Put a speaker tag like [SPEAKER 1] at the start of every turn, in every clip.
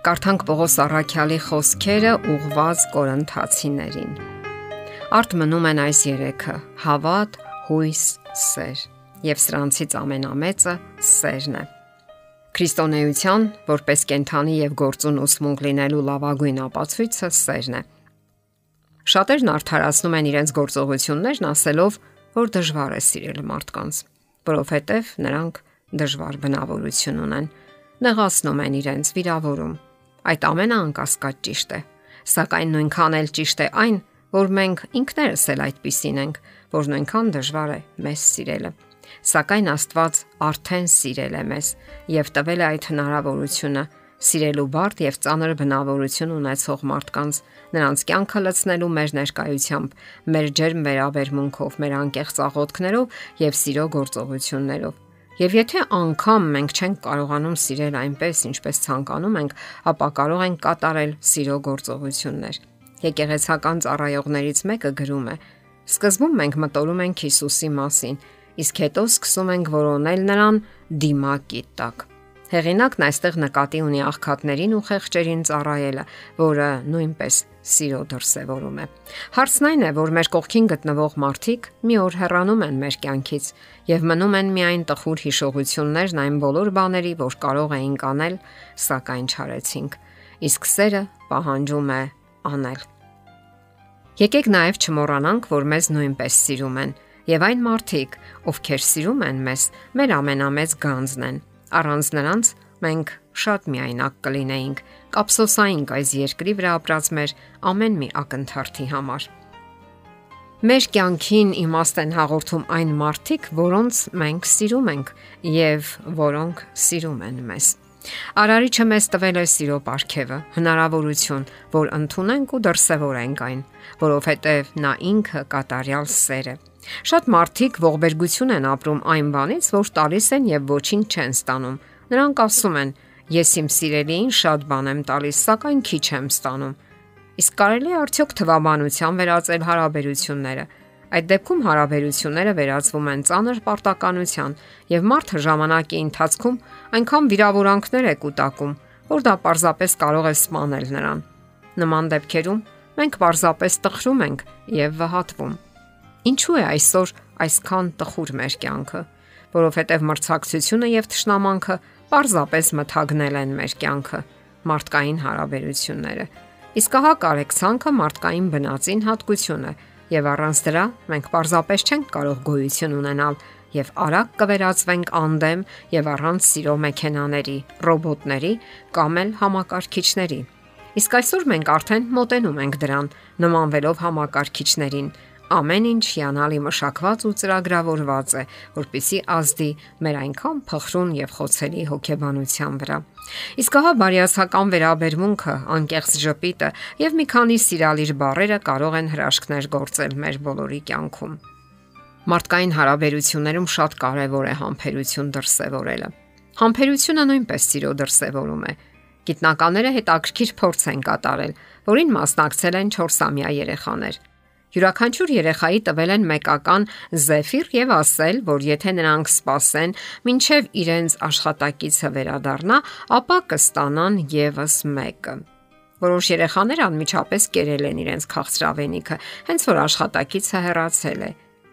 [SPEAKER 1] Կարդանք Պողոս Առաքյալի խոսքերը ուղված Կորինթացիներին։ Արդ մնում են այս երեքը՝ հավատ, հույս, սեր, եւ սրանցից ամենամեծը սերն է։ Քրիստոնեության որպես կենթանի եւ գործուն ուսմունք լինելու լավագույն ապացույցը սերն է։ Շատերն արդարացնում են իրենց գործողություններն ասելով, որ դժվար է սիրել մարդկանց, որովհետև նրանք դժվար բնավորություն ունեն, նեղացնում են իրենց վիրավորում Այդ ամենը անկասկած ճիշտ է, սակայն նույնքան էլ ճիշտ է այն, որ մենք ինքներս էլ այդպիսին ենք, որ նույնքան դժվար է մեզ սիրելը։ Սակայն Աստված արդեն սիրել է մեզ եւ տվել է այդ հնարավորությունը սիրելու բարդ եւ ծանր բնավորություն ունեցող մարդկանց, նրանց կյանքը լցնելու մեր ներկայությամբ, մեր ջերմ վերաբերմունքով, մեր անկեղծ աղոթքներով եւ սիրո գործողություններով։ Եվ եթե անգամ մենք չենք կարողանում սիրել այնպես, ինչպես ցանկանում ենք, ապա կարող ենք կատարել սիրո գործողություններ։ Եկեղեցական ծառայողներից մեկը գրում է. Սկզբում մենք մտորում ենք Հիսուսի մասին, իսկ հետո սկսում ենք որոնել նրան դիմակի տակ։ Հեղինակն այստեղ նկատի ունի աղքատներին ու խեղճերին ծառայելը, որը նույնպես սիրո դրսևորում է։ Հարցն այն է, որ մեր կողքին գտնվող մարդիկ մի օր հեռանում են մեր կյանքից եւ մնում են միայն տխուր հիշողություններն այն բոլոր բաների, որ կարող էինք անել, սակայն չարեցինք։ Իսկ սերը պահանջում է անել։ Եկեք նաև չմոռանանք, որ մեզ նույնպես սիրում են, եւ այն մարդիկ, ովքեր սիրում են մեզ, մեր ամենամեծ գանձն են Առանց նրանց մենք շատ միայնակ կլինեինք, կապսոսայինք այս երկրի վրա ապրած մեր ամեն մի ակնթարթի համար։ Մեր կյանքին իմաստ են հաղորդում այն մարդիկ, որոնց մենք սիրում ենք եւ որոնք սիրում են մեզ։ Արարիչը մեզ տվել է սիրո ապարքևը, հնարավորություն, որ ընդունենք ու դրսևորենք այն, որովհետև նա ինքը կատարյալ սեր է։ Շատ մարդիկ ողբերգություն են ապրում այն բանից, որ տալիս են եւ ոչինչ չեն ստանում։ Նրանք ասում են. Ես իմ սիրելիին շատ բան եմ տալիս, սակայն քիչ եմ ստանում։ Իսկ կարելի է արդյոք թվաբանության վերածել հարաբերությունները։ Այդ դեպքում հարաբերությունները վերածվում են ծանր պարտականության եւ մարդը ժամանակի ընթացքում այնքան վիրավորանքներ է կուտակում, որ դա պարզապես կարող է սպանել նրան։ Նման դեպքերում մենք պարզապես տխրում ենք եւ վհատվում։ Ինչու է այսօր այսքան տխուր մեր կյանքը, որովհետև մրցակցությունը եւ թշնամանքը պարզապես մթագնել են մեր կյանքը, մարդկային հարաբերությունները։ Իսկ ահա կարեկցանքը մարդկային բնածին հատկություն է, եւ առանց դրա մենք պարզապես չենք կարող գոյություն ունենալ եւ արագ կվերածվենք անդեմ եւ առանց սիրո մեքենաների, ռոբոտների կամ էլ համակարգիչների։ Իսկ այսօր մենք արդեն մոտենում ենք դրան, նմանվելով համակարգիչներին, Ամեն ինչ հիանալի մշակված ու ծրագրավորված է, որpիսի ազդի մեր այնքան փխրուն եւ խոցելի հոգեբանության վրա։ Իսկ հա բարիացական վերաբերմունքը, անկեղծ ժպիտը եւ մի քանի սիրալիր բառերը կարող են հրաշքներ գործել մեր բոլորի կյանքում։ Մարդկային հարաբերություններում շատ կարևոր է համբերություն դրսևորելը։ Համբերությունը նույնպես սիրո դրսևորում է։ Գիտնականները հետաքրքիր փորձ են կատարել, որին մասնակցել են 4-ամյա երեխաներ։ Յուրաքանչյուր երեխայի տվել են մեկական զեֆիր եւ ասել, որ եթե նրանք սпасեն, մինչեւ իրենց աշխատակիցը վերադառնա, ապա կստանան եւս մեկը։ Որոշ երեխաներ անմիջապես կերել են իրենց քաղցրավենիքը, հենց որ աշխատակիցը հեռացել է։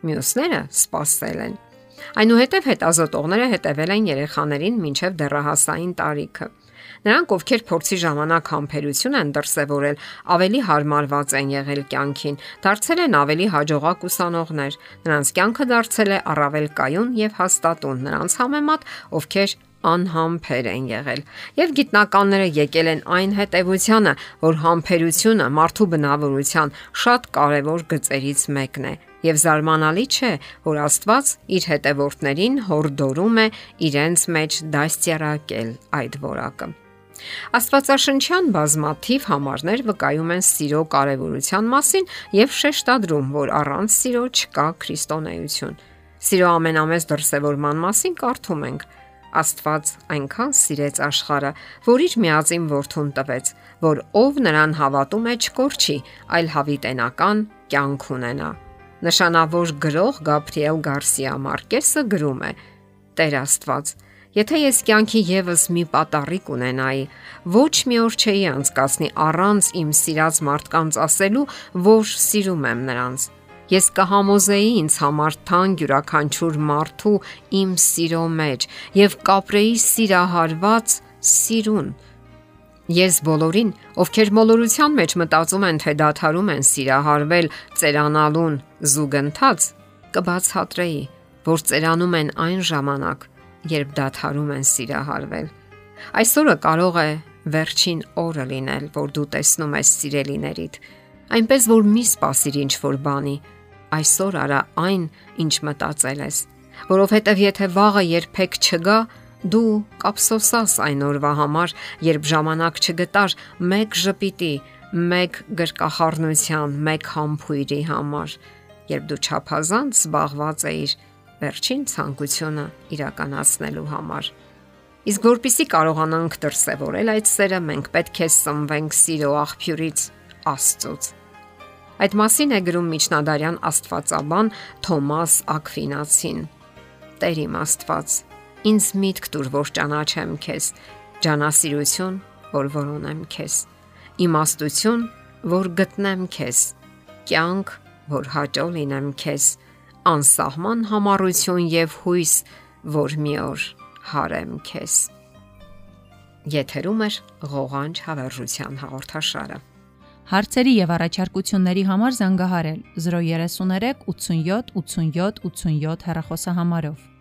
[SPEAKER 1] Մյուսները սпасել են։ Այնուհետև հետազոտողները հետևել են երեխաներին մինչև դեռահասային տարիքը։ Նրանք, ովքեր փորձի ժամանակ համբերություն են դրսևորել, ավելի հարմարված են եղել կյանքին, դարձել են ավելի հաջողակ ուսանողներ։ Նրանց կյանքը դարձել է առավել կայուն եւ հաստատուն նրանց համեմատ, ովքեր անհամբեր են եղել։ Եվ գիտնականները եկել են այն հետևությանը, որ համբերությունը մարդու բնավորության շատ կարևոր գծերից մեկն է։ Եվ զարմանալի չէ, որ Աստված իր հետևորդներին հորդորում է իրենց մեջ դաստիարակել այդ որակը։ Աստվածաշնչյան բազմաթիվ համարներ վկայում են սիրո կարևորության մասին եւ շեշտադրում, որ առանց սիրո չկա քրիստոնեություն։ Սիրո ամենամեծ դրսևորման մասին կարդում ենք. Աստված այնքան սիրեց աշխարը, որ իր միածին որդուն տվեց, որ ով նրան հավատում է չկորչի, այլ հավիտենական կյանք ունենա։ Նշանավոր գրող Գաբրիել Գարսիա Մարկեսը գրում է. Տեր Աստված, Եթե ես կյանքի եւս մի պատառիկ ունենայի, ոչ մի օր չէի անցկасնի առանց իմ սիրած մարդկանց ասելու, որ սիրում եմ նրանց։ Ես կհամոզեի ինձ համար թանկ յուրաքանչյուր մարդու իմ սիրո մեջ եւ կապրեի սիրահարված սիրուն։ Ես բոլորին, ովքեր մոլորության մեջ մտածում են, թե դադարում են սիրահարվել ծերանալուն զուգընթաց, կբացատրեի, որ ծերանում են այն ժամանակ, երբ դադարում են սիրահարվել։ Այսօրը կարող է վերջին օրը լինել, որ դու տեսնում ես սիրելիներիդ, այնպես որ մի սпасիր ինչ որ բանի։ Այսօր արա այն, ինչ մտածել ես, որովհետև եթե վաղը երբեք չգա, դու կապսոսաս այն օրվա համար, երբ ժամանակ չգտար մեկ ժպիտի, մեկ գրկախառնության, մեկ համբույրի համար, երբ դու ճափազանց զբաղված էիր վերջին ցանկությունը իրականացնելու համար։ Իսկ որpիսի կարողանանք դրսևորել այդ սերը, մենք պետք է սնվենք սիրո աղբյուրից Աստծոց։ Այդ մասին է գրում Միջնադարյան Աստվածաբան Թոմաս Ակվինացին։ Տեր իմ Աստված, ինձ միտք տուր, որ ճանաչեմ քեզ, ջանասիրություն, որ որոնեմ քեզ, իմաստություն, որ գտնեմ քեզ, կյանք, որ հաճո լինեմ քեզ անսահման համառություն եւ հույս, որ մի օր հարեմ քեզ։ Եթերում է ղողանջ հավերժության հաղորդաշարը։
[SPEAKER 2] Հարցերի եւ առաջարկությունների համար զանգահարել 033 87 87 87 հեռախոսահամարով։